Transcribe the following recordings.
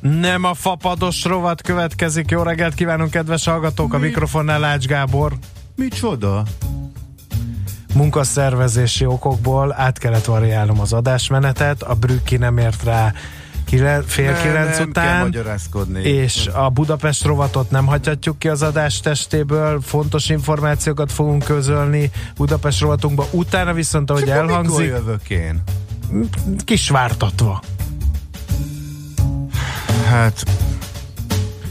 Nem a fapados rovat következik. Jó reggelt kívánunk, kedves hallgatók! A mikrofonnál Lács Gábor. Micsoda? Munkaszervezési okokból át kellett variálnom az adásmenetet, a Brükki nem ért rá kile, fél Ne, kilenc nem kell után, magyarázkodni. és a Budapest rovatot nem hagyhatjuk ki az adás testéből, fontos információkat fogunk közölni Budapest rovatunkba, utána viszont, ahogy És akkor mikor elhangzik, jövök én? kisvártatva. Hát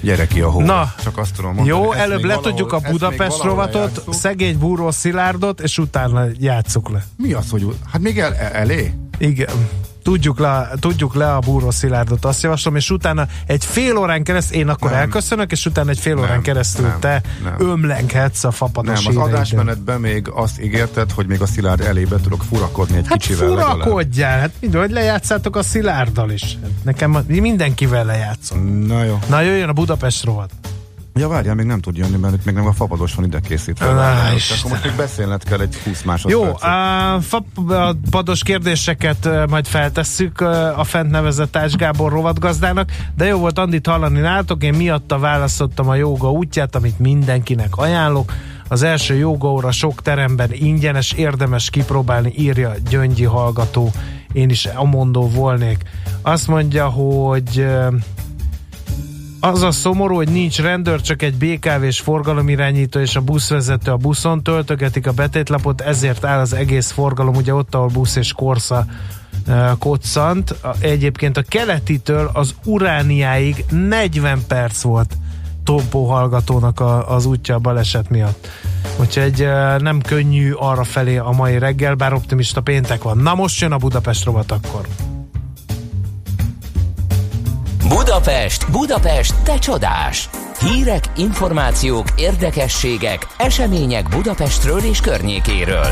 gyere ki a hó. Na, Csak azt tudom mondani. Jó, előbb letudjuk valahol- a Budapest rovatot, lejátszuk. szegény búró szilárdot, és utána játsszuk le. Mi az, hogy... Hát még el, elé? Igen. Tudjuk le, tudjuk le a búró szilárdot, azt javaslom, és utána egy fél órán keresztül, én akkor Nem. elköszönök, és utána egy fél órán Nem, keresztül nem, te nem. ömlenghetsz a fapados Nem, az adásmenetben még azt ígérted, hogy még a szilárd elébe tudok furakodni egy Hát kicsivel legalább. furakodjál, hát mind, hogy lejátszátok a szilárddal is. Hát Nekem mindenkivel lejátszom. Na jó. Na jöjjön a Budapest rovat. Ja, várjál, még nem tud jönni, mert még nem a fapados van ide készítve. Isten. Akkor most még beszélned kell egy 20 Jó, másodpercet. a fapados kérdéseket majd feltesszük a fent nevezett Társ Gábor rovatgazdának, de jó volt Andit hallani nálatok, én miatta választottam a joga útját, amit mindenkinek ajánlok. Az első joga óra sok teremben ingyenes, érdemes kipróbálni, írja Gyöngyi hallgató. Én is amondó volnék. Azt mondja, hogy az a szomorú, hogy nincs rendőr, csak egy BKV-s forgalomirányító és a buszvezető a buszon töltögetik a betétlapot, ezért áll az egész forgalom, ugye ott, ahol busz és korsza koccant. Egyébként a keletitől az Urániáig 40 perc volt Tompó hallgatónak a, az útja a baleset miatt. Úgyhogy nem könnyű arra felé a mai reggel, bár optimista péntek van. Na most jön a Budapest rovat akkor. Budapest, Budapest, te csodás! Hírek, információk, érdekességek, események Budapestről és környékéről.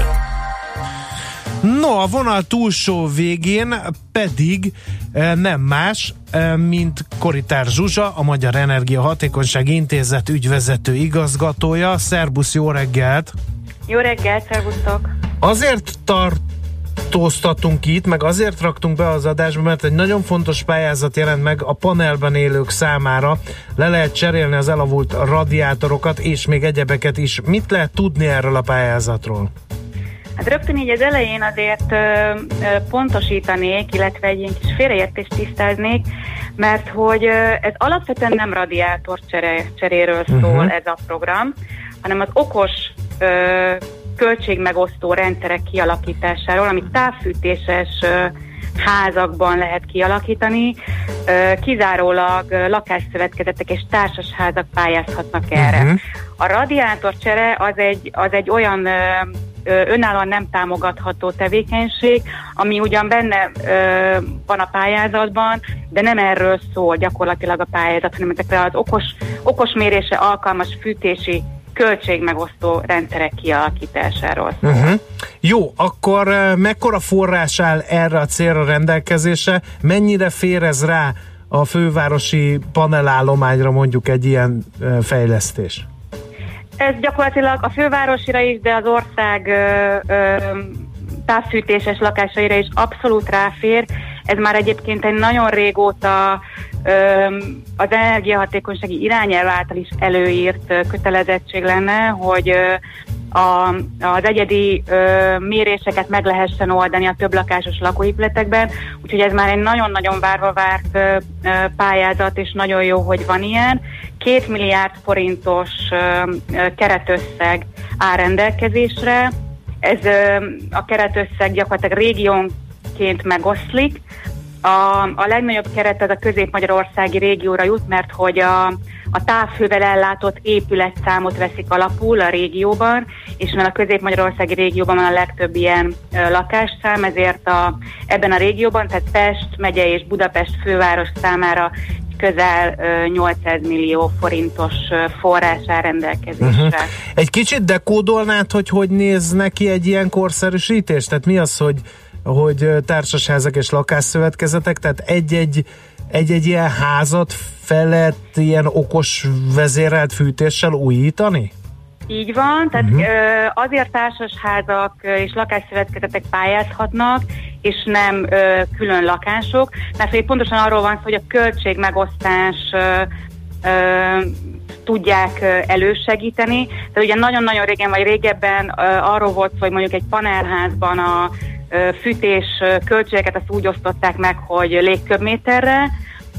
No, a vonal túlsó végén pedig eh, nem más, eh, mint Koritár Zsuzsa, a Magyar Energia Hatékonyság Intézet ügyvezető igazgatója. Szerbusz, jó reggelt! Jó reggelt, szervusztok! Azért tartóztatunk itt, meg azért raktunk be az adásba, mert egy nagyon fontos pályázat jelent meg a panelben élők számára. Le lehet cserélni az elavult radiátorokat, és még egyebeket is. Mit lehet tudni erről a pályázatról? Hát rögtön így az elején azért ö, ö, pontosítanék, illetve egy ilyen kis félreértést tisztáznék, mert hogy ö, ez alapvetően nem radiátor csere, cseréről szól Mhm. ez a program, hanem az okos ö, költségmegosztó rendszerek kialakításáról, amit távfűtéses házakban lehet kialakítani. Kizárólag lakásszövetkezetek és társasházak pályázhatnak erre. Mhm. A radiátorcsere az egy, az egy olyan önállóan nem támogatható tevékenység, ami ugyan benne ö, van a pályázatban, de nem erről szól gyakorlatilag a pályázat, hanem ezekre az okos, okos mérésre alkalmas fűtési költségmegosztó rendszerek kialakításáról. Uh-huh. Jó, akkor eh, mekkora forrás áll erre a célra rendelkezésre? Mennyire fér ez rá a fővárosi panelállományra mondjuk egy ilyen eh, fejlesztés? Ez gyakorlatilag a fővárosira is, de az ország ö, ö, távfűtéses lakásaira is abszolút ráfér. Ez már egyébként egy nagyon régóta az energiahatékonysági irányelv által is előírt kötelezettség lenne, hogy a, az egyedi ö, méréseket meg lehessen oldani a több lakásos lakóépületekben, úgyhogy ez már egy nagyon-nagyon várva várt ö, ö, pályázat, és nagyon jó, hogy van ilyen. Két milliárd forintos ö, ö, keretösszeg áll rendelkezésre. Ez ö, a keretösszeg gyakorlatilag régiónként megoszlik. A, a legnagyobb keret az a közép-magyarországi régióra jut, mert hogy a, a távhővel ellátott épületszámot veszik alapul a régióban, és mivel a közép-magyarországi régióban van a legtöbb ilyen ö, lakásszám, ezért a, ebben a régióban, tehát Pest megye és Budapest főváros számára közel 800 millió forintos forrás áll rendelkezésre. Uh-huh. Egy kicsit dekódolnád, hogy hogy néz neki egy ilyen korszerűsítés? Tehát mi az, hogy, hogy társasházak és lakásszövetkezetek, tehát egy-egy egy-egy ilyen házat fel ilyen okos vezérelt fűtéssel újítani? Így van, tehát uh-huh. azért társasházak és lakásszövetkezetek pályázhatnak, és nem ö, külön lakások, mert hogy pontosan arról van szó, hogy a költségmegosztás ö, ö, tudják elősegíteni. Tehát ugye nagyon-nagyon régen vagy régebben ö, arról volt szó, hogy mondjuk egy panelházban a ö, fűtés költségeket azt úgy osztották meg, hogy légköbméterre,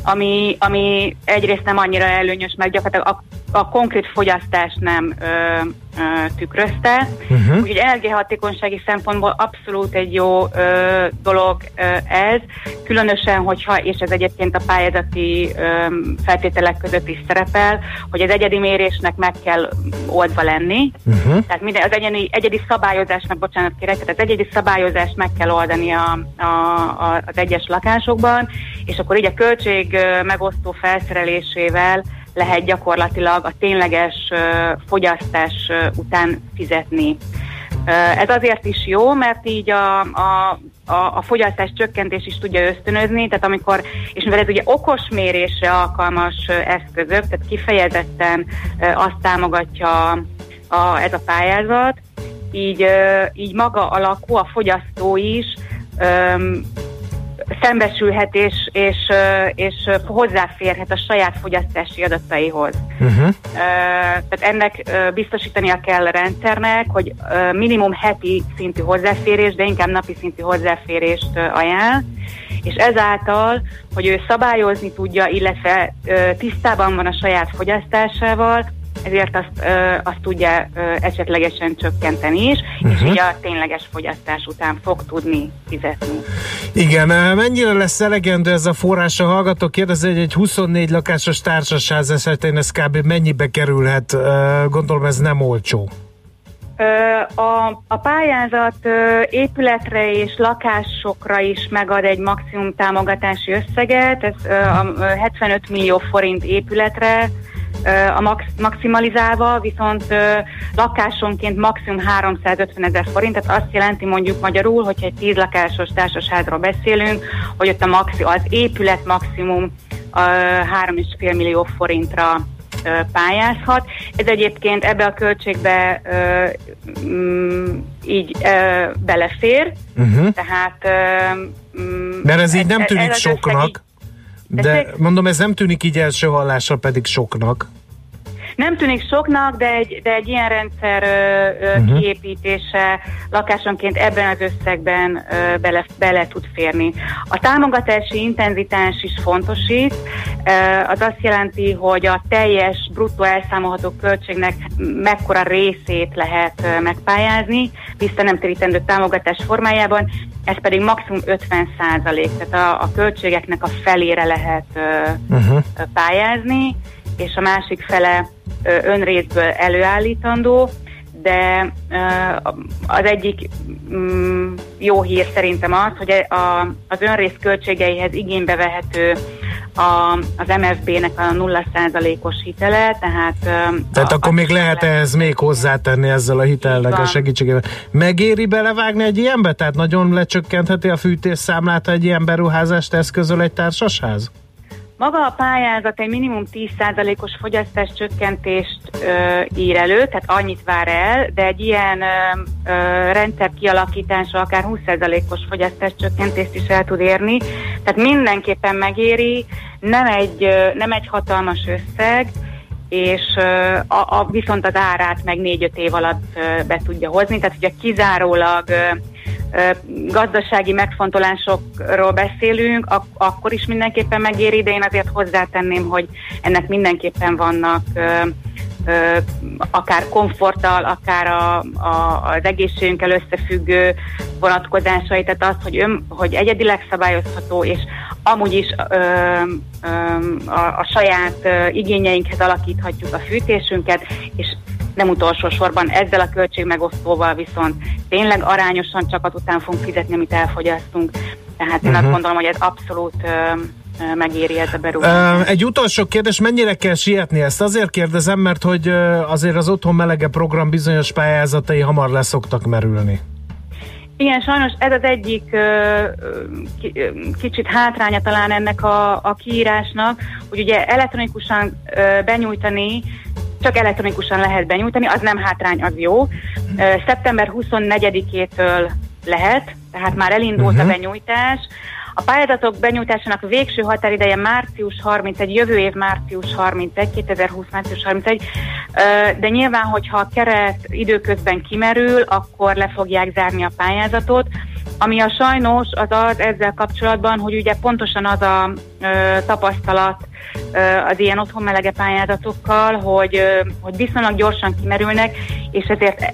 ami, ami egyrészt nem annyira előnyös, mert gyakorlatilag a, konkrét fogyasztást nem ö, ö, tükrözte. Uh-huh. Úgyhogy energiahatékonysági szempontból abszolút egy jó ö, dolog ö, ez, különösen, hogyha, és ez egyébként a pályázati ö, feltételek között is szerepel, hogy az egyedi mérésnek meg kell oldva lenni. Uh-huh. Tehát minden, az egyedi, egyedi szabályozásnak, bocsánat kérek, tehát az egyedi szabályozást meg kell oldani a, a, a, az egyes lakásokban, és akkor így a költség megosztó felszerelésével lehet gyakorlatilag a tényleges fogyasztás után fizetni. Ez azért is jó, mert így a, a, a, a fogyasztás csökkentés is tudja ösztönözni, tehát amikor, és mivel ez ugye okos mérésre alkalmas eszközök, tehát kifejezetten azt támogatja a, ez a pályázat, így, így maga a lakó, a fogyasztó is szembesülhet és, és, és hozzáférhet a saját fogyasztási adataihoz. Uh-huh. Tehát ennek biztosítania kell a rendszernek, hogy minimum heti szintű hozzáférés, de inkább napi szintű hozzáférést ajánl, és ezáltal, hogy ő szabályozni tudja, illetve tisztában van a saját fogyasztásával, ezért azt, ö, azt tudja ö, esetlegesen csökkenteni is, uh-huh. és így a tényleges fogyasztás után fog tudni fizetni. Igen, mennyire lesz elegendő ez a forrás? A hallgató kérdezi, hogy egy 24 lakásos társasház esetén ez kb. mennyibe kerülhet? Gondolom ez nem olcsó. A, a pályázat épületre és lakásokra is megad egy maximum támogatási összeget, ez a 75 millió forint épületre, a max, maximalizálva, viszont lakásonként maximum 350 ezer forint, tehát azt jelenti mondjuk magyarul, hogyha egy 10 lakásos társasházról beszélünk, hogy ott a maxi, az épület maximum 3,5 millió forintra pályázhat. Ez egyébként ebbe a költségbe mm, így belefér, uh-huh. tehát... Mert ez így nem tűnik ez soknak. De mondom, ez nem tűnik így első hallásra pedig soknak. Nem tűnik soknak, de egy, de egy ilyen rendszer ö, ö, uh-huh. kiépítése lakásonként ebben az összegben ö, bele, bele tud férni. A támogatási intenzitás is fontos itt. Ö, az azt jelenti, hogy a teljes bruttó elszámolható költségnek mekkora részét lehet ö, megpályázni, térítendő támogatás formájában, ez pedig maximum 50 százalék, tehát a, a költségeknek a felére lehet ö, uh-huh. pályázni, és a másik fele önrészből előállítandó, de az egyik mm, jó hír szerintem az, hogy a, az önrész költségeihez igénybe vehető a, az MFB-nek a 0%-os hitele, tehát... Tehát a, akkor még lehet ehhez még hozzátenni ezzel a hitelnek a segítségével. Megéri belevágni egy ilyenbe? Tehát nagyon lecsökkentheti a fűtésszámlát, egy ilyen beruházást eszközöl egy társasház? Maga a pályázat egy minimum 10%-os fogyasztás csökkentést ö, ír elő, tehát annyit vár el, de egy ilyen ö, ö, rendszer kialakítása akár 20%-os fogyasztás csökkentést is el tud érni. Tehát mindenképpen megéri, nem egy, ö, nem egy hatalmas összeg, és ö, a, a, viszont az árát meg 4-5 év alatt ö, be tudja hozni, tehát ugye kizárólag ö, gazdasági megfontolásokról beszélünk, ak- akkor is mindenképpen megéri, de én azért hozzátenném, hogy ennek mindenképpen vannak akár komforttal, akár a, a, az egészségünkkel összefüggő vonatkozásai, tehát az, hogy, ön, hogy egyedileg szabályozható, és amúgy is ö, ö, a, a saját ö, igényeinkhez alakíthatjuk a fűtésünket, és nem utolsó sorban ezzel a költségmegosztóval viszont tényleg arányosan csak az után fogunk fizetni, amit elfogyasztunk. Tehát én uh-huh. azt mhm. gondolom, hogy ez abszolút megéri ez a beruházás. Egy utolsó kérdés, mennyire kell sietni ezt? Azért kérdezem, mert hogy azért az Otthon Melege program bizonyos pályázatai hamar leszoktak merülni. Igen, sajnos ez az egyik kicsit hátránya talán ennek a, a kiírásnak, hogy ugye elektronikusan benyújtani csak elektronikusan lehet benyújtani, az nem hátrány, az jó. Szeptember 24-től lehet, tehát már elindult uh-huh. a mhm. benyújtás. A pályázatok benyújtásának végső határideje március 31, jövő év március 31, 2020 március 31, de nyilván, hogyha a keret időközben kimerül, akkor le fogják zárni a pályázatot. Ami a sajnos az az ezzel kapcsolatban, hogy ugye pontosan az a ö, tapasztalat ö, az ilyen otthonmelege pályázatokkal, hogy, ö, hogy viszonylag gyorsan kimerülnek, és ezért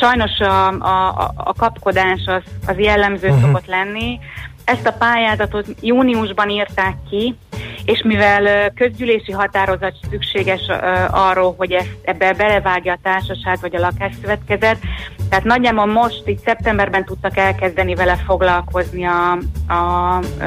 sajnos a, a, a kapkodás az, az jellemző uh-huh. szokott lenni. Ezt a pályázatot júniusban írták ki, és mivel közgyűlési határozat szükséges arról, hogy ezt, ebbe belevágja a társaság vagy a lakásszövetkezet, tehát nagyjából most itt szeptemberben tudtak elkezdeni vele foglalkozni a, a ö,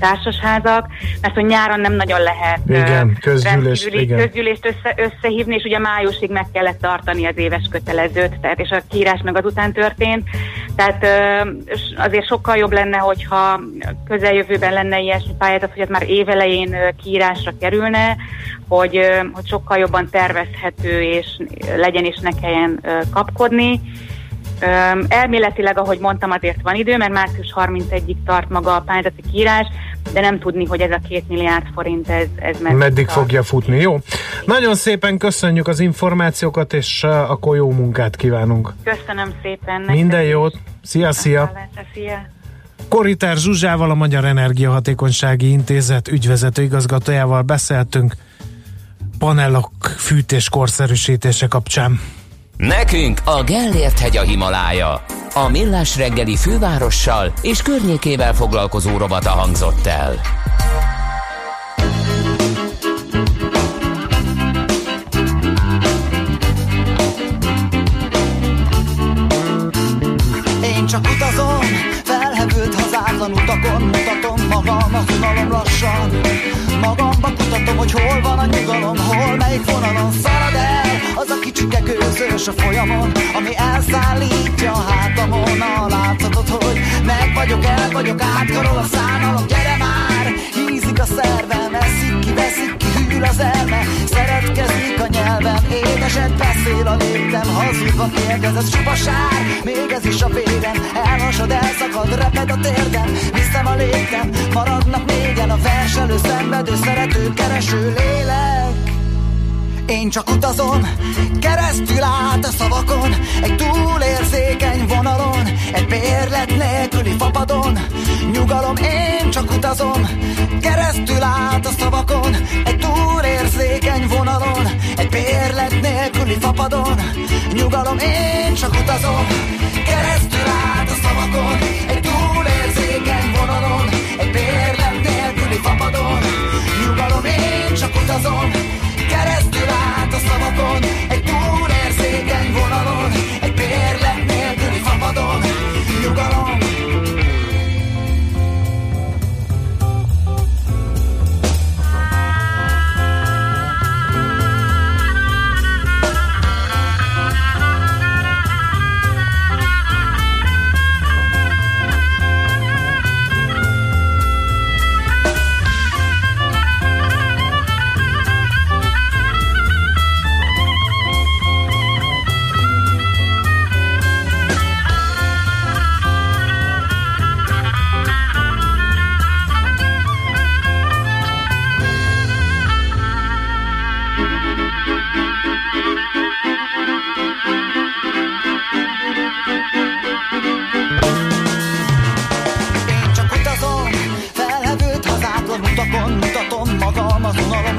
társasházak, mert hogy nyáron nem nagyon lehet igen, közgyűlés, igen. közgyűlést össze, összehívni, és ugye májusig meg kellett tartani az éves kötelezőt, tehát és a kiírás meg azután történt. Tehát ö, azért sokkal jobb lenne, hogyha közeljövőben lenne ilyesmi pályázat, hogy ez már évelején kiírásra kerülne, hogy, hogy sokkal jobban tervezhető és legyen és ne kelljen kapkodni. Elméletileg, ahogy mondtam, azért van idő, mert március 31-ig tart maga a pályázati kiírás, de nem tudni, hogy ez a két milliárd forint, ez, ez meddig, meddig fogja futni. Jó. Nagyon szépen köszönjük az információkat, és akkor jó munkát kívánunk. Köszönöm szépen. Minden jót. Szia, szia. Szia. Koritár Zsuzsával, a Magyar Energiahatékonysági Intézet ügyvezető igazgatójával beszéltünk panelok fűtés korszerűsítése kapcsán. Nekünk a Gellért hegy a Himalája. A Millás reggeli fővárossal és környékével foglalkozó robata hangzott el. Magam, a unalom lassan. Magamba kutatom, hogy hol van a nyugalom Hol, melyik vonalon szalad el Az a kicsike közös a folyamon Ami elszállítja a hátamon A látszatot, hogy meg vagyok, el vagyok Átkarol a szánalom, gyere már Hízik a szervem, eszik ki, veszik ki Hűl az elme, szeretkezik a nyelvem Édeset beszél a léptem Hazudva kérdez, ez csupa sár. Még ez is a vérem Elhasad, elszakad, reped a térdem. Viszem a léptem, maradnak négyen A verselő, szenvedő, szerető, kereső lélek én csak utazom, keresztül át a szavakon, egy túlérzékeny vonalon, egy bérlet nélküli fapadon. Nyugalom, én csak utazom, keresztül át a szavakon, egy túlérzékeny vonalon, egy bérlet nélküli fapadon. Nyugalom, én csak utazom, keresztül át a szavakon, egy túlérzékeny vonalon, egy bérlet nélküli fapadon. Nyugalom, én csak utazom, keresztül át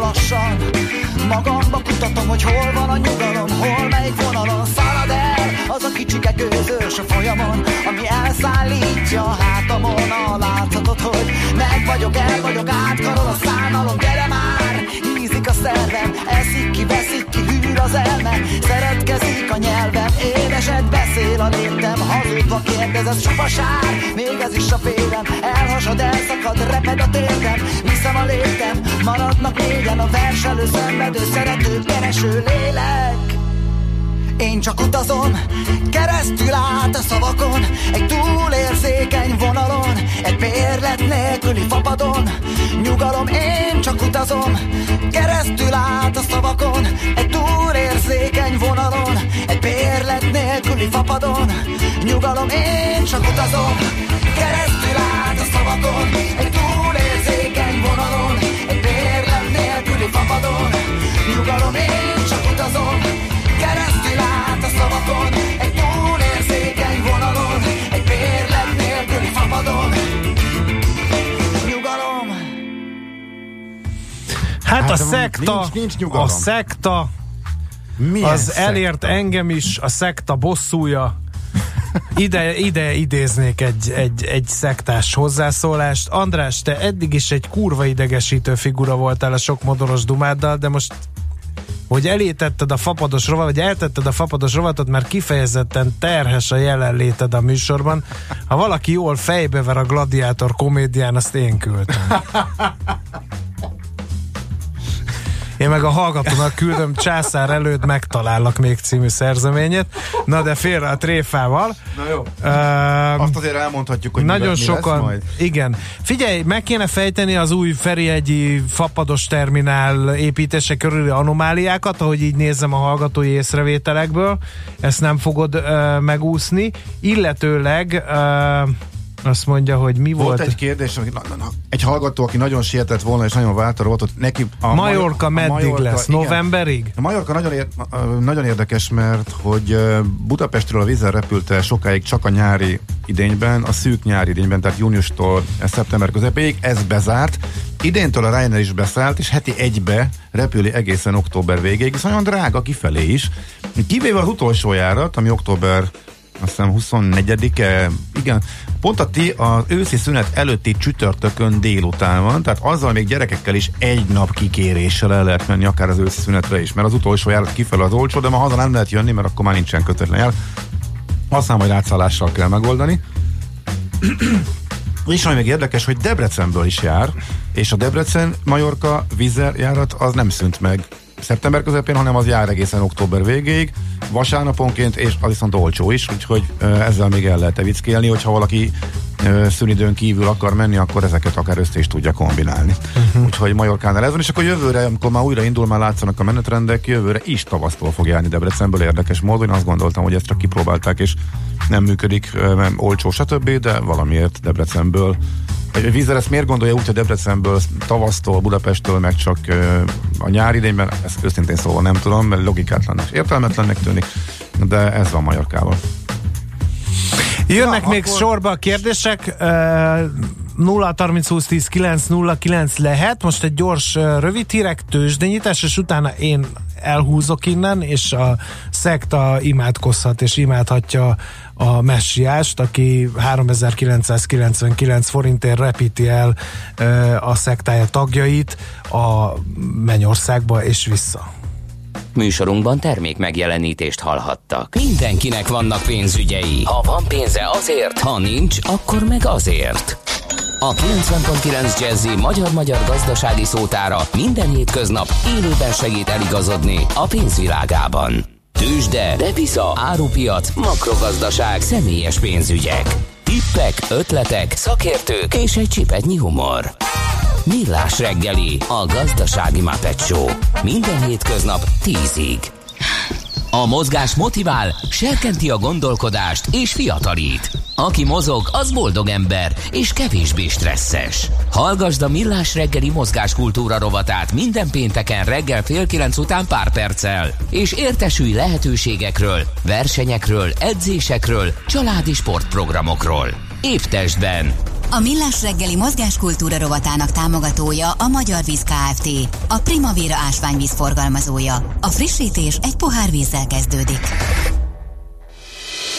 lassan. Magamba kutatom, hogy hol van a nyugalom Hol melyik vonalon szalad el Az a kicsike gőzős a folyamon Ami elszállítja a hátamon A láthatod, hogy meg vagyok, el vagyok Átkarol a szánalom, gyere már! Ízik a szervem, eszik ki, veszik ki, ez csupa sár, még ez is a félem. Elhas Másod elszakad, reped a térdem. Viszem a léptem, maradnak négyen A verselő, szenvedő, szerető, kereső lélek én csak utazom, keresztül át a szavakon, egy túlérzékeny vonalon, egy bérlet nélküli fapadon. Nyugalom, én csak utazom, keresztül át a szavakon, egy túlérzékeny vonalon, egy bérlet nélküli fapadon. Nyugalom, én csak utazom, keresztül át a szavakon, egy túlérzékeny vonalon, egy bérlet nélküli fapadon. Nyugalom, én szavakon, egy túlérzékeny vonalon, egy bérlet nélküli fapadon. Nyugalom. Hát, Hát, a szekta, nincs- nincs nyugalom. a szekta, Milyen az szekta? elért engem is, a szekta bosszúja. Ide, ide idéznék egy, egy, egy szektás hozzászólást. András, te eddig is egy kurva idegesítő figura voltál a sok modoros dumáddal, de most hogy elétetted a fapados rovat, vagy eltetted a fapados rovatot, mert kifejezetten terhes a jelenléted a műsorban. Ha valaki jól fejbever a gladiátor komédián, azt én küldtem. Én meg a hallgatónak küldöm császár előtt megtalállak még című szerzeményet. Na de félre a tréfával. Na jó. Uh, Azt azért elmondhatjuk, hogy nagyon mi, mi sokan, lesz majd. igen. Figyelj, meg kéne fejteni az új Ferihegyi fapados terminál építése körüli anomáliákat, ahogy így nézem a hallgatói észrevételekből. Ezt nem fogod uh, megúszni. Illetőleg uh, azt mondja, hogy mi volt... Volt egy kérdés, hogy egy hallgató, aki nagyon sietett volna, és nagyon várta a rovatot, neki a Majorka meddig Majorka, lesz? igen. Novemberig? A Majorka nagyon, ér, nagyon érdekes, mert hogy Budapestről a vízzel repülte sokáig csak a nyári idényben, a szűk nyári idényben, tehát júniustól szeptember közepéig, ez bezárt. Idéntől a Ryanair is beszállt, és heti egybe repüli egészen október végéig, és nagyon drága kifelé is. Kivéve az utolsó járat, ami október azt hiszem 24-e, igen, pont a, ti, az őszi szünet előtti csütörtökön délután van, tehát azzal még gyerekekkel is egy nap kikéréssel el lehet menni akár az őszi szünetre is, mert az utolsó járat kifele az olcsó, de ma haza nem lehet jönni, mert akkor már nincsen kötetlen jár. Aztán majd átszállással kell megoldani. És ami még érdekes, hogy Debrecenből is jár, és a Debrecen-Majorka vízzel járat az nem szűnt meg szeptember közepén, hanem az jár egészen október végéig, vasárnaponként, és az viszont olcsó is, úgyhogy ezzel még el lehet evickélni, hogyha valaki szünidőn kívül akar menni, akkor ezeket akár össze is tudja kombinálni. Uh-huh. Úgyhogy Majorkánál ez van, és akkor jövőre, amikor már újra indul, már látszanak a menetrendek, jövőre is tavasztól fog járni Debrecenből érdekes módon. Én azt gondoltam, hogy ezt csak kipróbálták, és nem működik, nem olcsó, stb., de valamiért Debrecenből vízzel ezt miért gondolja úgy, hogy Debrecenből, tavasztól, Budapesttől, meg csak a nyári idényben, ezt őszintén szóval nem tudom, mert logikátlan és értelmetlennek tűnik, de ez van Majorkával. Jönnek Na, még akkor- sorba a kérdések. Uh, 0 30 20 10 9 0 9 lehet. Most egy gyors rövid hírek, tőzsdenyítás, és utána én elhúzok innen, és a szekta imádkozhat, és imádhatja a messiást, aki 3999 forintért repíti el a szektája tagjait a mennyországba és vissza. Műsorunkban termék megjelenítést hallhattak. Mindenkinek vannak pénzügyei. Ha van pénze azért, ha nincs, akkor meg azért. A 90.9 Jazzy magyar-magyar gazdasági szótára minden hétköznap élőben segít eligazodni a pénzvilágában. Tősde, depisza, árupiac, makrogazdaság, személyes pénzügyek. Tippek, ötletek, szakértők és egy csipetnyi humor. Millás reggeli, a gazdasági Muppet Show. Minden hétköznap 10-ig. A mozgás motivál, serkenti a gondolkodást és fiatalít. Aki mozog, az boldog ember és kevésbé stresszes. Hallgasd a Millás reggeli mozgáskultúra rovatát minden pénteken reggel fél kilenc után pár perccel, és értesülj lehetőségekről, versenyekről, edzésekről, családi sportprogramokról. Épp testben, A Millás reggeli mozgáskultúra rovatának támogatója a Magyar Víz Kft. A Primavera ásványvíz forgalmazója. A frissítés egy pohár vízzel kezdődik.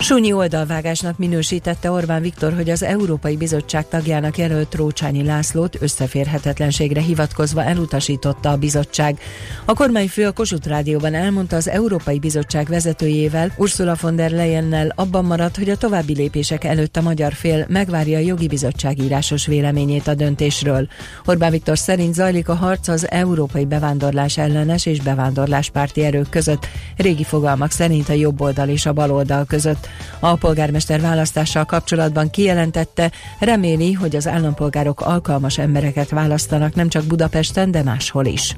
Súnyi oldalvágásnak minősítette Orbán Viktor, hogy az Európai Bizottság tagjának jelölt Rócsányi Lászlót összeférhetetlenségre hivatkozva elutasította a bizottság. A kormányfő a Kossuth Rádióban elmondta az Európai Bizottság vezetőjével, Ursula von der Leyennel abban maradt, hogy a további lépések előtt a magyar fél megvárja a jogi bizottság írásos véleményét a döntésről. Orbán Viktor szerint zajlik a harc az európai bevándorlás ellenes és bevándorláspárti erők között, régi fogalmak szerint a jobb oldal és a bal oldal között. A polgármester választással kapcsolatban kijelentette, reméli, hogy az állampolgárok alkalmas embereket választanak nem csak Budapesten, de máshol is.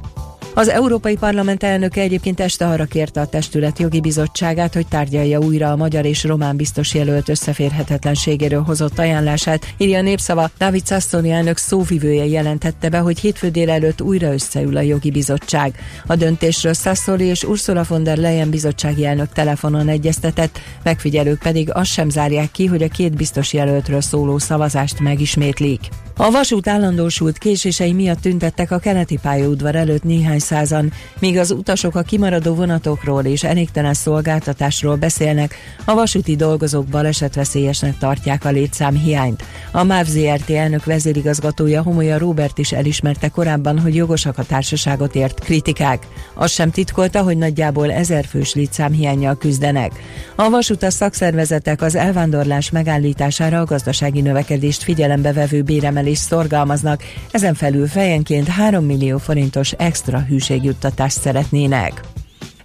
Az Európai Parlament elnöke egyébként este arra kérte a testület jogi bizottságát, hogy tárgyalja újra a magyar és román biztos jelölt összeférhetetlenségéről hozott ajánlását. Írja a népszava, David Sassoni elnök szóvivője jelentette be, hogy hétfő délelőtt újra összeül a jogi bizottság. A döntésről Sassoli és Ursula von der Leyen bizottsági elnök telefonon egyeztetett, megfigyelők pedig azt sem zárják ki, hogy a két biztos jelöltről szóló szavazást megismétlik. A vasút állandósult késései miatt tüntettek a keleti pályaudvar előtt néhány százan, míg az utasok a kimaradó vonatokról és elégtelen szolgáltatásról beszélnek, a vasúti dolgozók balesetveszélyesnek tartják a létszám hiányt. A MÁV ZRT elnök vezérigazgatója Homolya Robert is elismerte korábban, hogy jogosak a társaságot ért kritikák. Azt sem titkolta, hogy nagyjából ezer fős létszámhiányjal küzdenek. A vasutas szakszervezetek az elvándorlás megállítására a gazdasági növekedést figyelembe vevő béremelés is szorgalmaznak, ezen felül fejenként 3 millió forintos extra hűségjuttatást szeretnének.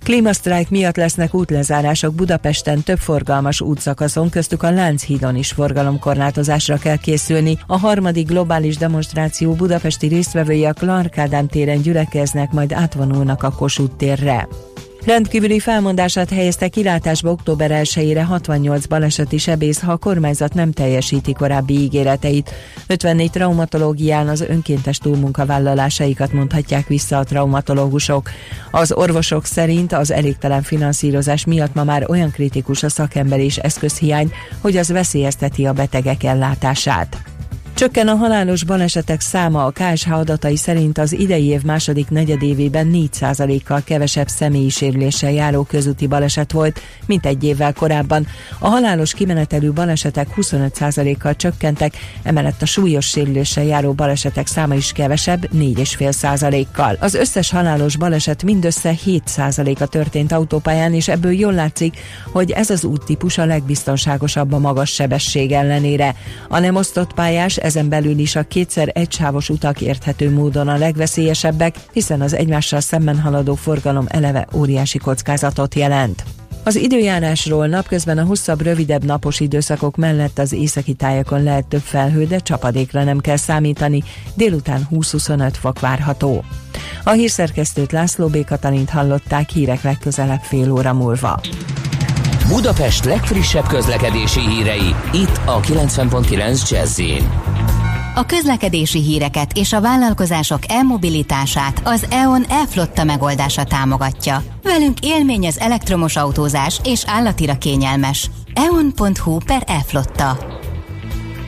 Klímasztrájk miatt lesznek útlezárások Budapesten több forgalmas útszakaszon, köztük a Lánchídon is forgalomkorlátozásra kell készülni. A harmadik globális demonstráció budapesti résztvevői a Clark Ádám téren gyülekeznek, majd átvonulnak a Kossuth térre. Rendkívüli felmondását helyezte kilátásba október 1-ére 68 baleseti sebész, ha a kormányzat nem teljesíti korábbi ígéreteit. 54 traumatológián az önkéntes túlmunkavállalásaikat mondhatják vissza a traumatológusok. Az orvosok szerint az elégtelen finanszírozás miatt ma már olyan kritikus a szakember és eszközhiány, hogy az veszélyezteti a betegek ellátását. Csökken a halálos balesetek száma a KSH adatai szerint az idei év második negyedévében 4%-kal kevesebb személyi sérüléssel járó közúti baleset volt, mint egy évvel korábban. A halálos kimenetelű balesetek 25%-kal csökkentek, emellett a súlyos sérüléssel járó balesetek száma is kevesebb, 4,5%-kal. Az összes halálos baleset mindössze 7%-a történt autópályán, és ebből jól látszik, hogy ez az úttípus a legbiztonságosabb a magas sebesség ellenére. A nem osztott pályás ezen belül is a kétszer egysávos utak érthető módon a legveszélyesebbek, hiszen az egymással szemben haladó forgalom eleve óriási kockázatot jelent. Az időjárásról napközben a hosszabb, rövidebb napos időszakok mellett az északi tájakon lehet több felhő, de csapadékra nem kell számítani, délután 20-25 fok várható. A hírszerkesztőt László B. Katalint hallották hírek legközelebb fél óra múlva. Budapest legfrissebb közlekedési hírei, itt a 90.9 jazz a közlekedési híreket és a vállalkozások elmobilitását az EON e-flotta megoldása támogatja. Velünk élmény az elektromos autózás és állatira kényelmes. eon.hu per e-flotta.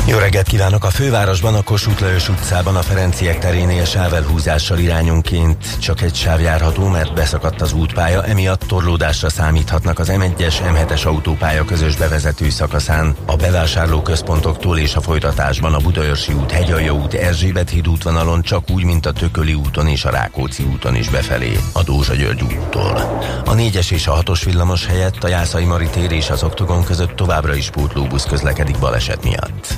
Jó reggelt kívánok! A fővárosban, a Kossuth Lajos utcában, a Ferenciek terénél sávelhúzással irányunként csak egy sáv járható, mert beszakadt az útpálya, emiatt torlódásra számíthatnak az M1-es, M7-es autópálya közös bevezető szakaszán, a bevásárlóközpontoktól és a folytatásban a Budaörsi út, Hegyalja út, Erzsébet híd útvonalon csak úgy, mint a Tököli úton és a Rákóczi úton is befelé, a Dózsa György úttól. A 4-es és a 6-os villamos helyett a Jászai Mari tér és az Oktogon között továbbra is pótlóbusz közlekedik baleset miatt.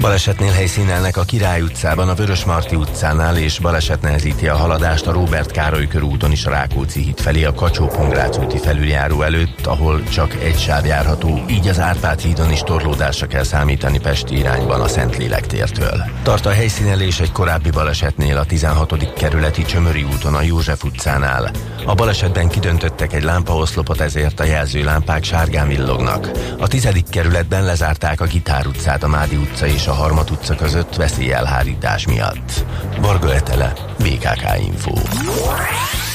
Balesetnél helyszínelnek a Király utcában, a Vörös Marti utcánál, és baleset nehezíti a haladást a Róbert Károly körúton is a Rákóczi híd felé a kacsó úti felüljáró előtt, ahol csak egy sáv járható, így az Árpád hídon is torlódásra kell számítani Pesti irányban a Szentlélek tértől. Tart a helyszínelés egy korábbi balesetnél a 16. kerületi Csömöri úton a József utcánál. A balesetben kidöntöttek egy lámpaoszlopot, ezért a jelzőlámpák sárgán villognak. A 10. kerületben lezárták a Gitár utcát, a Mádi utca és a Harmat utca között veszélyelhárítás miatt. Varga Etele, BKK Info.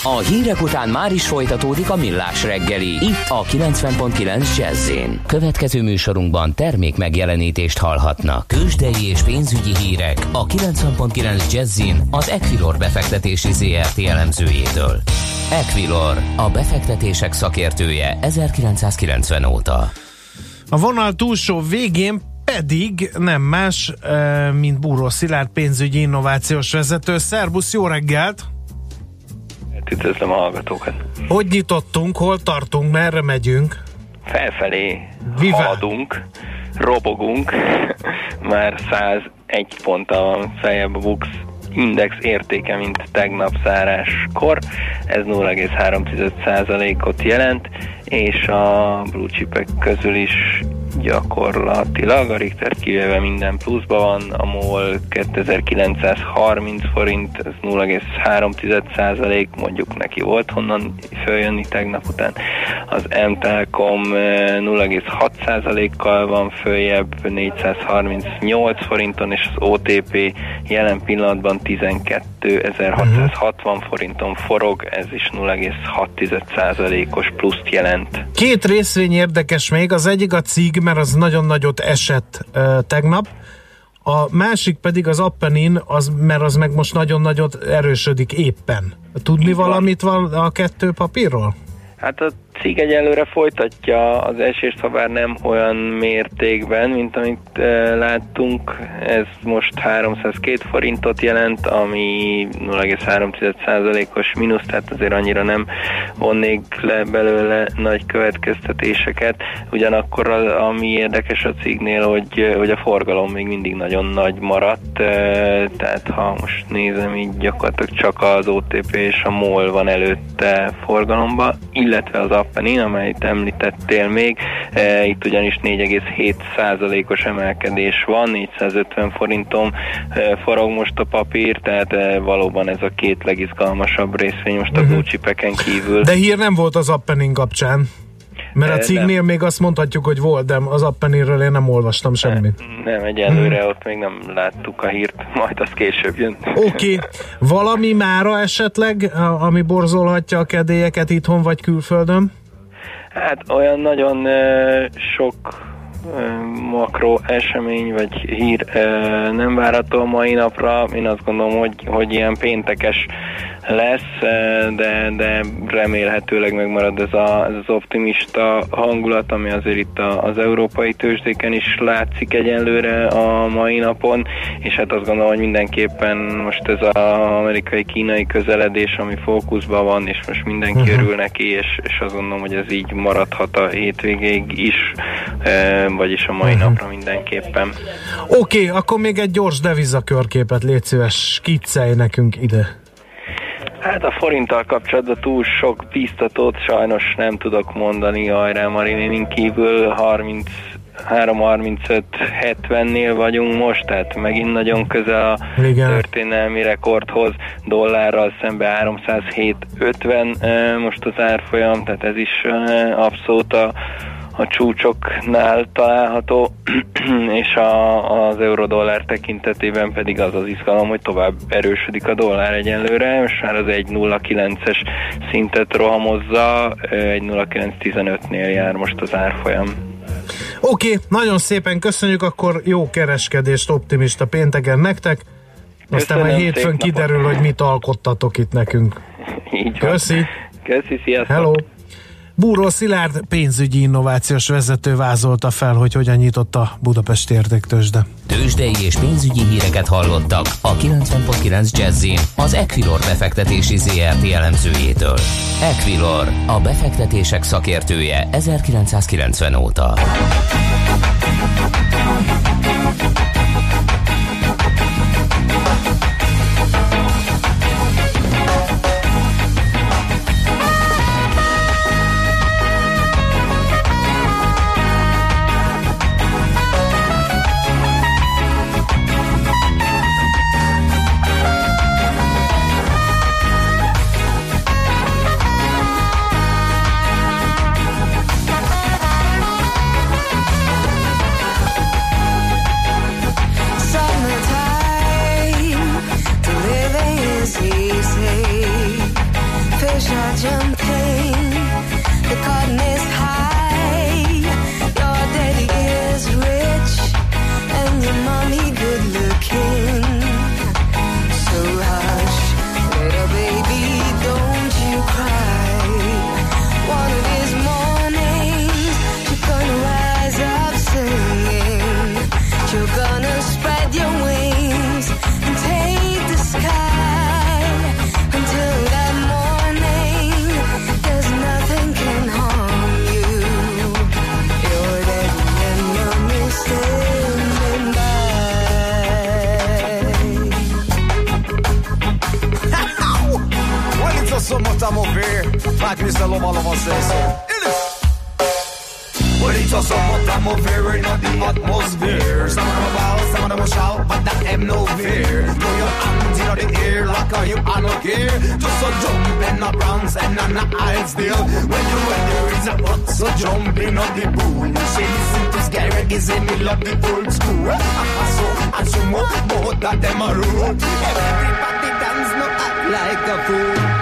A hírek után már is folytatódik a millás reggeli. Itt a 90.9 jazz Következő műsorunkban termék megjelenítést hallhatnak. Kősdei és pénzügyi hírek a 90.9 jazz az Equilor befektetési ZRT elemzőjétől. Equilor, a befektetések szakértője 1990 óta. A vonal túlsó végén pedig nem más, mint Búró Szilárd pénzügyi innovációs vezető. Szerbusz, jó reggelt! Üdvözlöm a hallgatókat! Hogy nyitottunk, hol tartunk, merre megyünk? Felfelé Viva. haladunk, robogunk, már 101 ponttal van feljebb a Bux index értéke, mint tegnap záráskor, ez 0,3%-ot jelent, és a blue chipek közül is gyakorlatilag, a Richter kivéve minden pluszban van, a MOL 2930 forint, ez 0,3 mondjuk neki volt honnan följönni tegnap után. Az M-Telkom 0,6 kal van följebb, 438 forinton, és az OTP jelen pillanatban 12.660 forinton forog, ez is 0,6% os pluszt jelent. Két részvény érdekes még, az egyik a cég, mert az nagyon nagyot esett uh, tegnap, a másik pedig az Appenin, az, mert az meg most nagyon nagyot erősödik éppen. Tudni Így valamit van a kettő papírról? Hát a cég egyelőre folytatja az esést, ha bár nem olyan mértékben, mint amit e, láttunk. Ez most 302 forintot jelent, ami 0,3%-os mínusz, tehát azért annyira nem vonnék le belőle nagy következtetéseket. Ugyanakkor az, ami érdekes a cégnél, hogy, hogy a forgalom még mindig nagyon nagy maradt, e, tehát ha most nézem, így gyakorlatilag csak az OTP és a MOL van előtte forgalomba, illetve az Appenin, amelyet említettél még. E, itt ugyanis 4,7%-os emelkedés van, 450 forinton e, forog most a papír, tehát e, valóban ez a két legizgalmasabb részvény most a uh-huh. blue kívül. De hír nem volt az Appenin kapcsán. Mert a cégnél még azt mondhatjuk, hogy volt, de az Appenirről én nem olvastam semmit. Nem, nem egyelőre hmm. ott még nem láttuk a hírt, majd az később jön. Oké, okay. valami mára esetleg, ami borzolhatja a kedélyeket itthon vagy külföldön? Hát olyan nagyon uh, sok makro esemény vagy hír nem várható a mai napra. Én azt gondolom, hogy, hogy ilyen péntekes lesz, de, de remélhetőleg megmarad ez, a, ez az optimista hangulat, ami azért itt az európai tőzsdéken is látszik egyenlőre a mai napon, és hát azt gondolom, hogy mindenképpen most ez az amerikai-kínai közeledés, ami fókuszban van, és most mindenki uh-huh. örül neki, és, és azt gondolom, hogy ez így maradhat a hétvégéig is, vagyis a mai uh-huh. napra mindenképpen. Oké, okay, akkor még egy gyors devizakörképet légy szíves, skiccelj nekünk ide. Hát a forinttal kapcsolatban túl sok biztatót sajnos nem tudok mondani Ajrá Marininin kívül 30 3.35-70-nél vagyunk most, tehát megint nagyon közel a Igen. történelmi rekordhoz, dollárral szembe 307-50 most az árfolyam, tehát ez is abszolút a a csúcsoknál található, és a, az euró-dollár tekintetében pedig az az izgalom, hogy tovább erősödik a dollár egyenlőre, most már az 1.09-es szintet rohamozza, 1.0915-nél jár most az árfolyam. Oké, okay, nagyon szépen köszönjük, akkor jó kereskedést optimista pénteken nektek. Aztán majd hétfőn kiderül, napot. hogy mit alkottatok itt nekünk. Így van. Köszi. Köszi, sziasztok. Hello. Búró Szilárd pénzügyi innovációs vezető vázolta fel, hogy hogyan nyitott a Budapesti értéktősde. Tőzsdei és pénzügyi híreket hallottak a 90.9 jazz az Equilor befektetési ZRT elemzőjétől. Equilor, a befektetések szakértője 1990 óta. A mover, like Mr. Lova Lova says so. Well, it's just somewhat a mover in the atmosphere. Some of them bow, some of them shout, but that have no fear. Throw your hands in the air like a you are not care. Just so jump in the bronze and on the aisle still. When you when there is a butt, so jump in on the pool. Say listen to Skyrock is in middle of the old school. A paso and sumo, both of them are rule. Everybody dance, no act like a fool.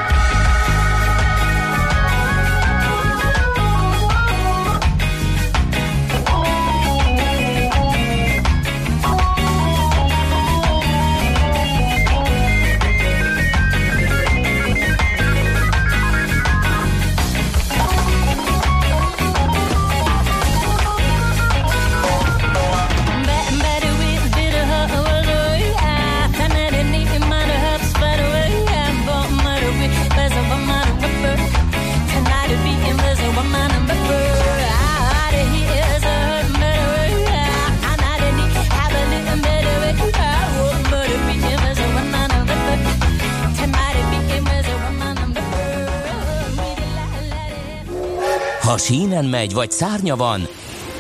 Ha sínen megy, vagy szárnya van,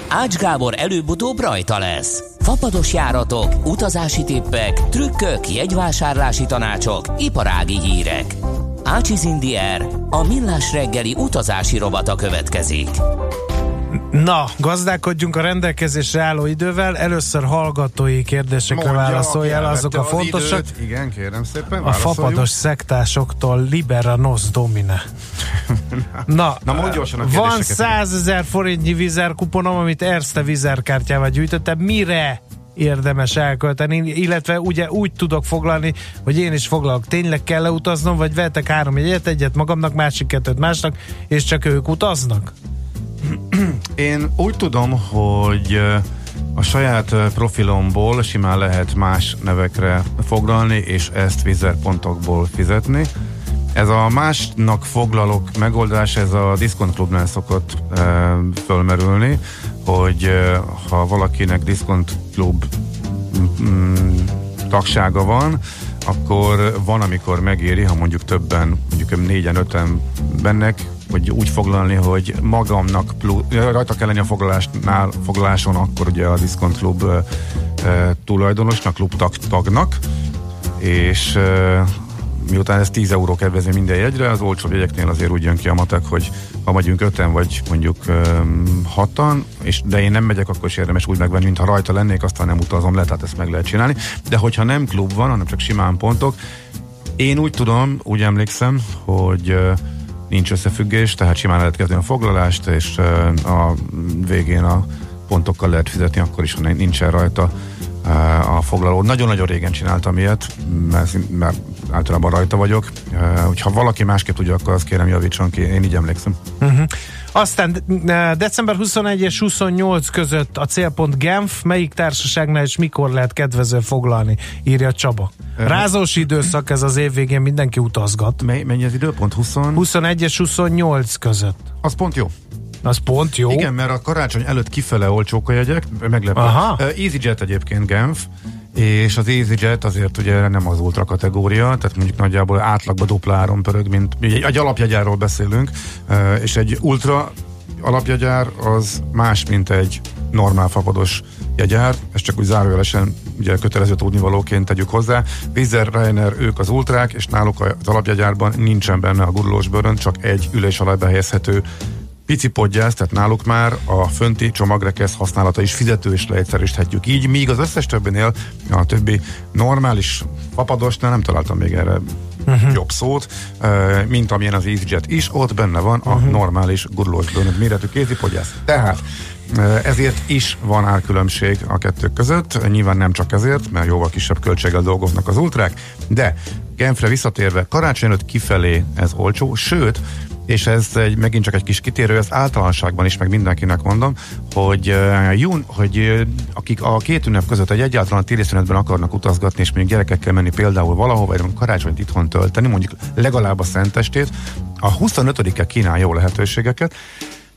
Ács Gábor előbb-utóbb rajta lesz. Fapados járatok, utazási tippek, trükkök, jegyvásárlási tanácsok, iparági hírek. Ácsiz Indier, a millás reggeli utazási rovata következik. Na, gazdálkodjunk a rendelkezésre álló idővel. Először hallgatói kérdésekre válaszoljál, azok a fontosak. Az időt. Igen, kérem szépen, A fapados szektásoktól Libera Nos Domine. Na, Na mondj gyorsan a van kérdéseket. 100 ezer forintnyi vizerkuponom, amit Erste vizerkártyával gyűjtöttem. Mire érdemes elkölteni, illetve ugye úgy tudok foglalni, hogy én is foglalok. Tényleg kell utaznom, vagy vettek három jegyet, egyet magamnak, másik kettőt másnak, és csak ők utaznak? Én úgy tudom, hogy a saját profilomból simán lehet más nevekre foglalni, és ezt vizerpontokból fizetni. Ez a másnak foglalok megoldás, ez a Discount Clubnál szokott e, fölmerülni, hogy e, ha valakinek Discount Club mm, tagsága van, akkor van, amikor megéri, ha mondjuk többen, mondjuk négyen, öten bennek, hogy úgy foglalni, hogy magamnak plusz, rajta kell lenni a foglalásnál, foglaláson, akkor ugye a Discount Club e, tulajdonosnak, klub tag, tagnak, és e, miután ez 10 euró kedvező minden jegyre, az olcsóbb jegyeknél azért úgy jön ki a matek, hogy ha megyünk öten, vagy mondjuk hatan, és de én nem megyek, akkor is érdemes úgy megvenni, mintha rajta lennék, aztán nem utazom le, tehát ezt meg lehet csinálni. De hogyha nem klub van, hanem csak simán pontok, én úgy tudom, úgy emlékszem, hogy uh, nincs összefüggés, tehát simán lehet kezdeni a foglalást, és a végén a pontokkal lehet fizetni, akkor is, ha nincsen rajta a foglaló. Nagyon-nagyon régen csináltam ilyet, mert, mert általában rajta vagyok. Hogyha valaki másképp tudja, akkor azt kérem javítson ki, én így emlékszem. Uh-huh. Aztán de- december 21 és 28 között a célpont Genf, melyik társaságnál és mikor lehet kedvező foglalni, írja Csaba. Rázós időszak ez az év végén, mindenki utazgat. Mennyi az időpont? 20? 21 és 28 között. Az pont jó. Az pont jó. Igen, mert a karácsony előtt kifele olcsók a jegyek, meglepő. Aha. EasyJet egyébként Genf, és az EasyJet azért ugye nem az ultra kategória, tehát mondjuk nagyjából átlagban dupla áron pörög, mint egy, egy alapjegyáról beszélünk, és egy ultra alapjegyár az más, mint egy normál fapados jegyár, ezt csak úgy zárójelesen ugye kötelező tudnivalóként tegyük hozzá. Vizer, Reiner, ők az ultrák, és náluk az alapjegyárban nincsen benne a gurulós bőrön, csak egy ülés alá behelyezhető pici podgyász, tehát náluk már a fönti csomagrekesz használata is fizető és leegyszerűsíthetjük így, míg az összes többinél a többi normális papadosnál nem találtam még erre uh-huh. jobb szót, mint amilyen az EasyJet is, ott benne van a uh-huh. normális gurulós bőrönt méretű kézipodgyász. Tehát ezért is van árkülönbség a kettő között, nyilván nem csak ezért, mert jóval kisebb költséggel dolgoznak az ultrák, de Genfre visszatérve, karácsony előtt kifelé ez olcsó, sőt, és ez egy, megint csak egy kis kitérő, ez általánosságban is, meg mindenkinek mondom, hogy, jún, hogy uh, akik a két ünnep között egy egyáltalán a téli szünetben akarnak utazgatni, és mondjuk gyerekekkel menni például valahova, vagy karácsonyt itthon tölteni, mondjuk legalább a szentestét, a 25-e kínál jó lehetőségeket,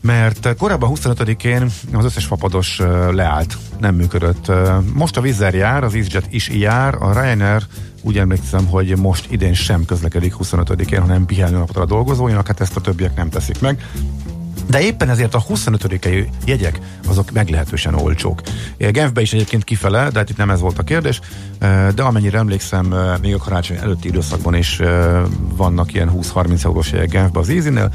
mert korábban 25-én az összes fapados leállt, nem működött. Most a Wizz Air jár, az EasyJet is jár, a Ryanair úgy emlékszem, hogy most idén sem közlekedik 25-én, hanem pihenőnapra dolgozóinak, hát ezt a többiek nem teszik meg. De éppen ezért a 25 jegyek azok meglehetősen olcsók. Genfbe is egyébként kifele, de hát itt nem ez volt a kérdés, de amennyire emlékszem, még a karácsony előtti időszakban is vannak ilyen 20-30 eurós jegyek Genfbe az Easy-nél.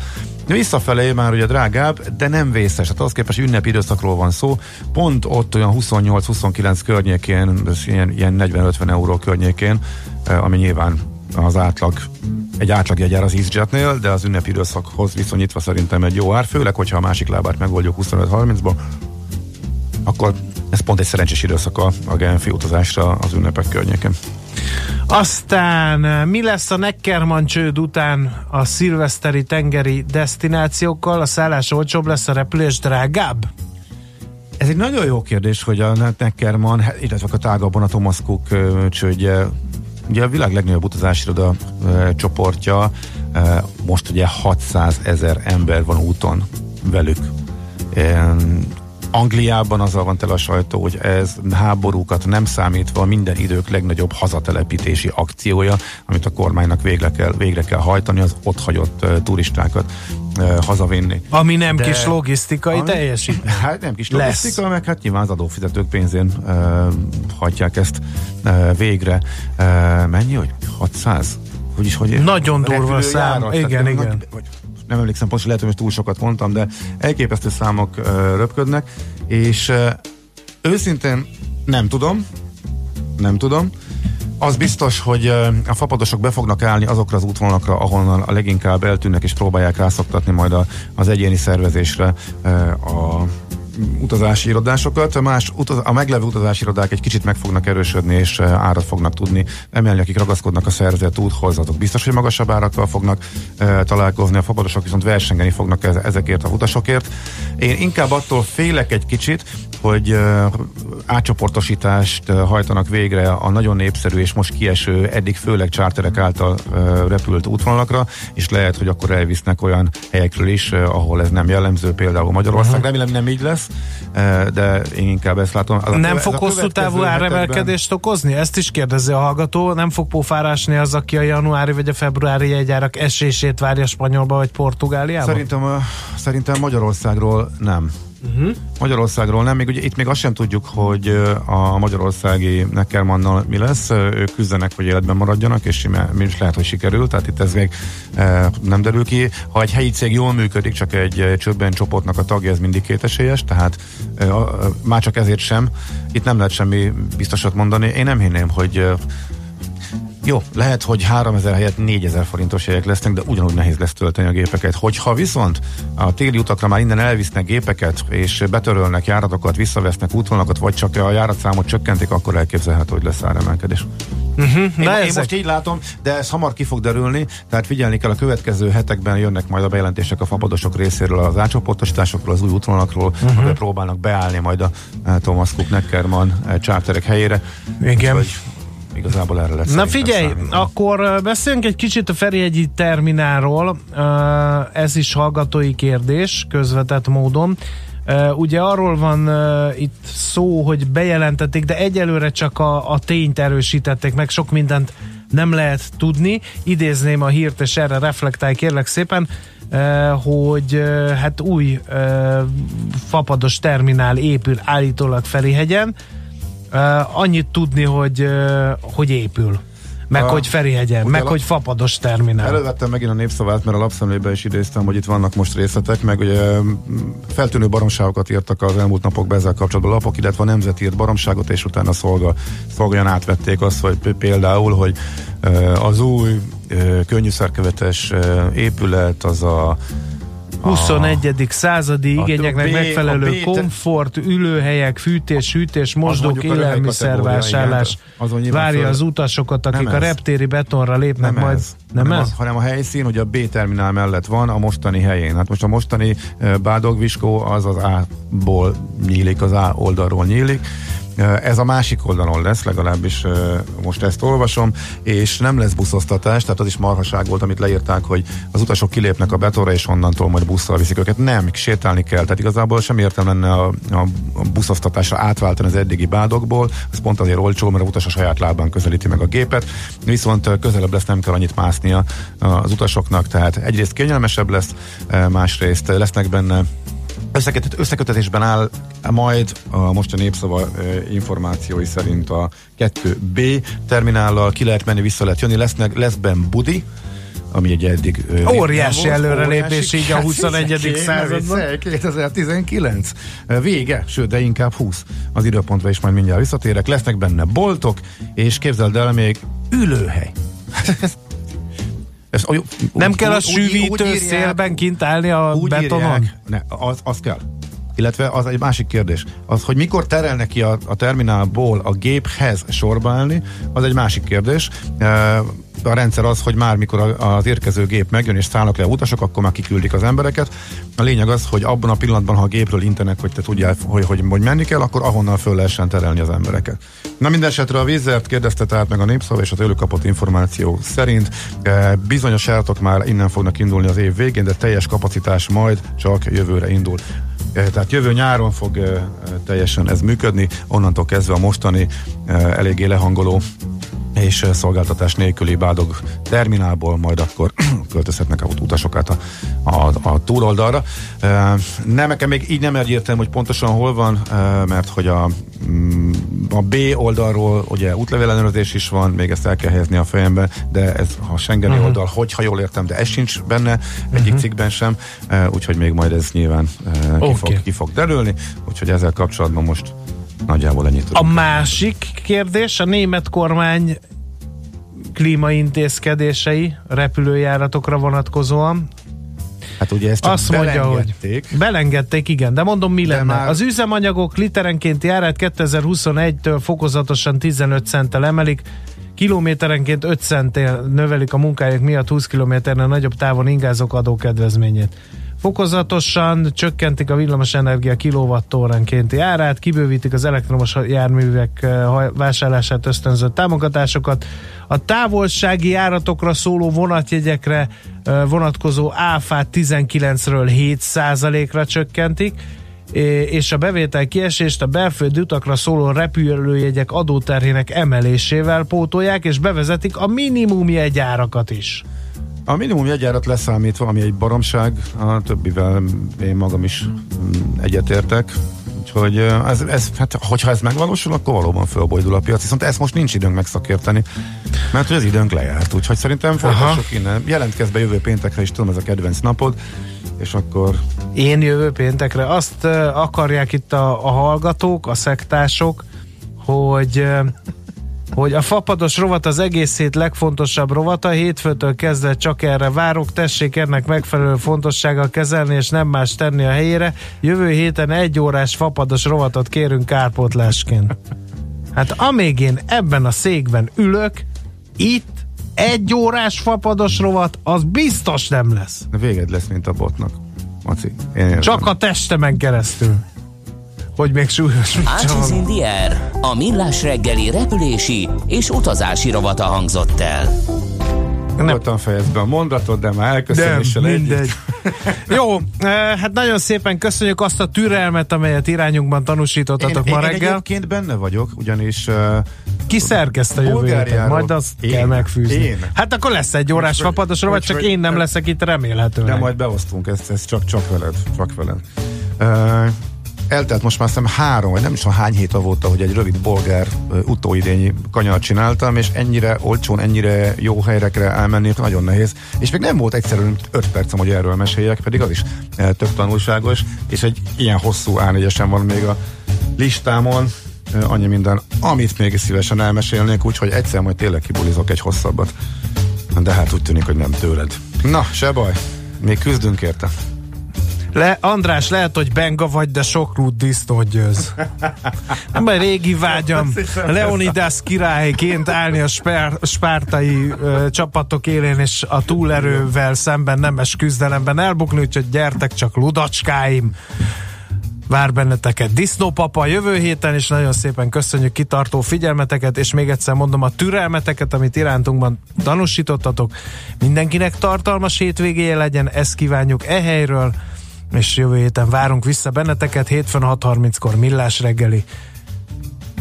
Visszafelé már ugye drágább, de nem vészes. Hát az képest ünnepi időszakról van szó. Pont ott olyan 28-29 környékén, ilyen, ilyen 40-50 euró környékén, ami nyilván az átlag, egy átlag jegyár az EasyJetnél, de az ünnepi időszakhoz viszonyítva szerintem egy jó ár, főleg, hogyha a másik lábát megoldjuk 25-30-ba, akkor ez pont egy szerencsés időszak a, a Genfi utazásra az ünnepek környéken. Aztán mi lesz a Neckerman csőd után a szilveszteri tengeri destinációkkal? A szállás olcsóbb lesz, a repülés drágább? Ez egy nagyon jó kérdés, hogy a Neckerman, illetve a tágabban a Thomas Cook csődje Ugye a világ legnagyobb utazási iroda e, csoportja, most ugye 600 ezer ember van úton velük. Angliában azzal van tele a sajtó, hogy ez háborúkat nem számítva minden idők legnagyobb hazatelepítési akciója, amit a kormánynak végre kell, végre kell hajtani, az ott hagyott uh, turistákat uh, hazavinni. Ami nem De, kis logisztikai ami, teljesítmény. Hát nem kis logisztika, meg hát nyilván az adófizetők pénzén uh, hagyják ezt uh, végre. Uh, mennyi, hogy 600? Hogy is, hogy Nagyon durva szám. Igen, igen. Nagy, vagy nem emlékszem pontosan, lehet, hogy túl sokat mondtam, de elképesztő számok röpködnek, és őszintén nem tudom, nem tudom, az biztos, hogy a fapadosok be fognak állni azokra az útvonalakra, ahonnan a leginkább eltűnnek és próbálják rászoktatni majd a, az egyéni szervezésre a utazási irodásokat, más utaz, a meglevő utazási irodák egy kicsit meg fognak erősödni, és eh, árat fognak tudni emelni, akik ragaszkodnak a szervezet úthoz, azok biztos, hogy magasabb árakkal fognak e, találkozni, a fapadosok viszont versengeni fognak ezekért a utasokért. Én inkább attól félek egy kicsit, hogy átcsoportosítást hajtanak végre a nagyon népszerű és most kieső, eddig főleg csárterek által repült útvonalakra, és lehet, hogy akkor elvisznek olyan helyekről is, ahol ez nem jellemző, például Magyarország. Uh-huh. Remélem nem így lesz, de én inkább ezt látom. Az nem a, fog hosszú távú áremelkedést okozni? Ezt is kérdezi a hallgató. Nem fog pófárásni az, aki a januári vagy a februári jegyárak esését várja Spanyolba vagy Portugáliába? Szerintem, szerintem Magyarországról nem. Uh-huh. Magyarországról nem, még ugye itt még azt sem tudjuk, hogy a magyarországi Neckermannal mi lesz, ők küzdenek, hogy életben maradjanak, és mi is lehet, hogy sikerül, tehát itt ez még nem derül ki. Ha egy helyi cég jól működik, csak egy csöbben csoportnak a tagja, ez mindig kétesélyes, tehát már csak ezért sem. Itt nem lehet semmi biztosat mondani. Én nem hinném, hogy jó, lehet, hogy 3000 helyett 4000 forintos jegyek lesznek, de ugyanúgy nehéz lesz tölteni a gépeket. Hogyha viszont a téli utakra már innen elvisznek gépeket, és betörölnek járatokat, visszavesznek útvonalakat, vagy csak a járatszámot csökkentik, akkor elképzelhető, hogy lesz áremelkedés. Uh-huh, én, ezek... én most így látom, de ez hamar ki fog derülni, tehát figyelni kell a következő hetekben jönnek majd a bejelentések a fapadosok részéről, az átcsoportosításokról, az új útvonalakról, uh-huh. próbálnak beállni majd a eh, Thomas Cook Neckerman eh, charterek helyére. Igen. Úgyhogy Igazából erre lesz. Na figyelj, számítani. akkor beszéljünk egy kicsit a Ferihegyi terminálról. Ez is hallgatói kérdés, közvetett módon. Ugye arról van itt szó, hogy bejelentették, de egyelőre csak a, a tényt erősítették meg, sok mindent nem lehet tudni. Idézném a hírt, és erre reflektálj kérlek szépen, hogy hát új fapados terminál épül állítólag Ferihegyen, Uh, annyit tudni, hogy, uh, hogy épül. Meg a, hogy Ferihegyen, meg a, hogy fapados terminál. Elővettem megint a népszavát, mert a lapszemlébe is idéztem, hogy itt vannak most részletek, meg ugye feltűnő baromságokat írtak az elmúlt napokban ezzel kapcsolatban lapok, illetve a nemzet írt baromságot, és utána szolga, szolgáljan átvették azt, hogy például, hogy az új könnyű szerkevetes épület, az a 21. századi igényeknek B, megfelelő B, komfort, ülőhelyek, fűtés, hűtés, mosdók, élelmiszervásárlás várja az utasokat, akik a reptéri betonra lépnek nem majd. Ez. Nem, nem ez? A, hanem a helyszín, hogy a B terminál mellett van a mostani helyén. Hát most a mostani Bádogviskó az az A-ból nyílik, az A oldalról nyílik Ez a másik oldalon lesz, legalábbis most ezt olvasom, és nem lesz buszosztatás, tehát az is marhaság volt, amit leírták, hogy az utasok kilépnek a betonra, és onnantól majd busszal viszik őket. Nem, sétálni kell. Tehát igazából sem értem lenne a, a buszoztatásra átváltani az eddigi bádokból. Ez pont azért olcsó, mert a utas a saját lábán közelíti meg a gépet, viszont közelebb lesz, nem kell annyit másznia az utasoknak, tehát egyrészt kényelmesebb lesz, másrészt lesznek benne Összekötet, összekötetésben áll majd a most a népszava információi szerint a 2B terminállal ki lehet menni, vissza lehet jönni, lesznek, lesz benn budi, ami egy eddig óriási előrelépés így a 21. században. 2019 vége, sőt, de inkább 20 az időpontra is majd mindjárt visszatérek. Lesznek benne boltok, és képzeld el még ülőhely. Ez, úgy, nem úgy, kell a sűvítő úgy, szélben kint állni a úgy betonon? Írják, ne, az, az kell. Illetve az egy másik kérdés. Az, hogy mikor terelnek ki a, a terminálból a géphez sorba állni, az egy másik kérdés a rendszer az, hogy már mikor az érkező gép megjön és szállnak le a utasok, akkor már kiküldik az embereket. A lényeg az, hogy abban a pillanatban, ha a gépről intenek, hogy te tudjál, hogy, hogy, hogy menni kell, akkor ahonnan föl lehessen terelni az embereket. Na minden esetre a vízert kérdezte tehát meg a népszava és a tőlük kapott információ szerint e, bizonyos járatok már innen fognak indulni az év végén, de teljes kapacitás majd csak jövőre indul. E, tehát jövő nyáron fog e, teljesen ez működni, onnantól kezdve a mostani eléggé lehangoló és szolgáltatás nélküli bádog terminálból majd akkor költözhetnek a utasokat a, a, a túloldalra. Nem, nekem még így nem egyértelmű, hogy pontosan hol van, mert hogy a, mm, a B oldalról ugye útlevélenőrzés is van, még ezt el kell helyezni a fejembe, de ez a Schengeni uh-huh. oldal, hogyha jól értem, de ez sincs benne egyik uh-huh. cikkben sem, úgyhogy még majd ez nyilván okay. ki, fog, ki fog derülni, úgyhogy ezzel kapcsolatban most Nagyjából ennyit tudunk. A másik kérdés, a német kormány klímaintézkedései repülőjáratokra vonatkozóan. Hát ugye ezt Azt mondja, hogy belengedték, igen, de mondom mi de lenne. Már... Az üzemanyagok literenkénti árát 2021-től fokozatosan 15 centtel emelik, kilométerenként 5 centtel növelik a munkájuk miatt 20 kilométernél nagyobb távon ingázók adókedvezményét. Fokozatosan csökkentik a villamos energia kilovattórenkénti árát, kibővítik az elektromos járművek eh, vásárlását ösztönző támogatásokat, a távolsági járatokra szóló vonatjegyekre eh, vonatkozó áfát 19-ről 7%-ra csökkentik, és a bevétel kiesést a belföldi utakra szóló repülőjegyek adóterhének emelésével pótolják, és bevezetik a minimum jegyárakat is. A minimum jegyárat leszámítva, ami egy baromság, a többivel én magam is mm, egyetértek. Úgyhogy ez, ez, hát, hogyha ez megvalósul, akkor valóban fölbojdul a piac, viszont ezt most nincs időnk megszakérteni, mert hogy az időnk lejárt, úgyhogy szerintem folytassuk innen. Jelentkezz be jövő péntekre is, tudom, ez a kedvenc napod, és akkor... Én jövő péntekre. Azt akarják itt a, a hallgatók, a szektások, hogy hogy a fapados rovat az egész hét legfontosabb rovata, hétfőtől kezdve csak erre várok, tessék ennek megfelelő fontossággal kezelni, és nem más tenni a helyére. Jövő héten egy órás fapados rovatot kérünk kárpótlásként. Hát amíg én ebben a székben ülök, itt egy órás fapados rovat, az biztos nem lesz. Véged lesz, mint a botnak. Maci, Csak a testemen keresztül hogy még súlyos Ácsiz Indier, a millás reggeli repülési és utazási rovata hangzott el. Nem fejezd be a mondatot, de már elköszönéssel mindegy. Jó, eh, hát nagyon szépen köszönjük azt a türelmet, amelyet irányunkban tanúsítottatok én, ma reggel. Én egyébként benne vagyok, ugyanis uh, ki szerkezt a jövő héten? Majd azt én, kell megfűzni. Én. Hát akkor lesz egy órás fapados vagy csak én nem leszek itt remélhetőleg. De majd beosztunk, ezt, ezt csak, csak veled. Csak veled. Uh, eltelt most már szem három, vagy nem is tudom hány hét volt, hogy egy rövid bolgár utóidényi kanyart csináltam, és ennyire olcsón, ennyire jó helyekre elmenni, nagyon nehéz. És még nem volt egyszerűen 5 percem, hogy erről meséljek, pedig az is tök tanulságos, és egy ilyen hosszú a van még a listámon, annyi minden, amit még szívesen elmesélnék, úgyhogy egyszer majd tényleg kibulizok egy hosszabbat. De hát úgy tűnik, hogy nem tőled. Na, se baj, még küzdünk érte. Le, András, lehet, hogy benga vagy, de sok rút disznót győz. Nem baj, régi vágyam Leonidas királyként állni a spár, spártai ö, csapatok élén, és a túlerővel szemben nemes küzdelemben elbukni, úgyhogy gyertek csak ludacskáim. vár benneteket Disznópapa jövő héten, és nagyon szépen köszönjük kitartó figyelmeteket, és még egyszer mondom a türelmeteket, amit irántunkban tanúsítottatok. Mindenkinek tartalmas hétvégéje legyen, ezt kívánjuk e helyről, és jövő héten várunk vissza benneteket, hétfőn 6.30-kor millás reggeli.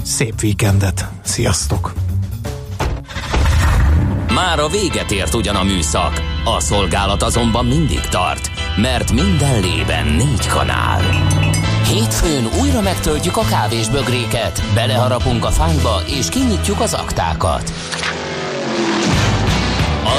Szép víkendet! Sziasztok! Már a véget ért ugyan a műszak, a szolgálat azonban mindig tart, mert minden lében négy kanál. Hétfőn újra megtöltjük a kávés bögréket, beleharapunk a fányba és kinyitjuk az aktákat.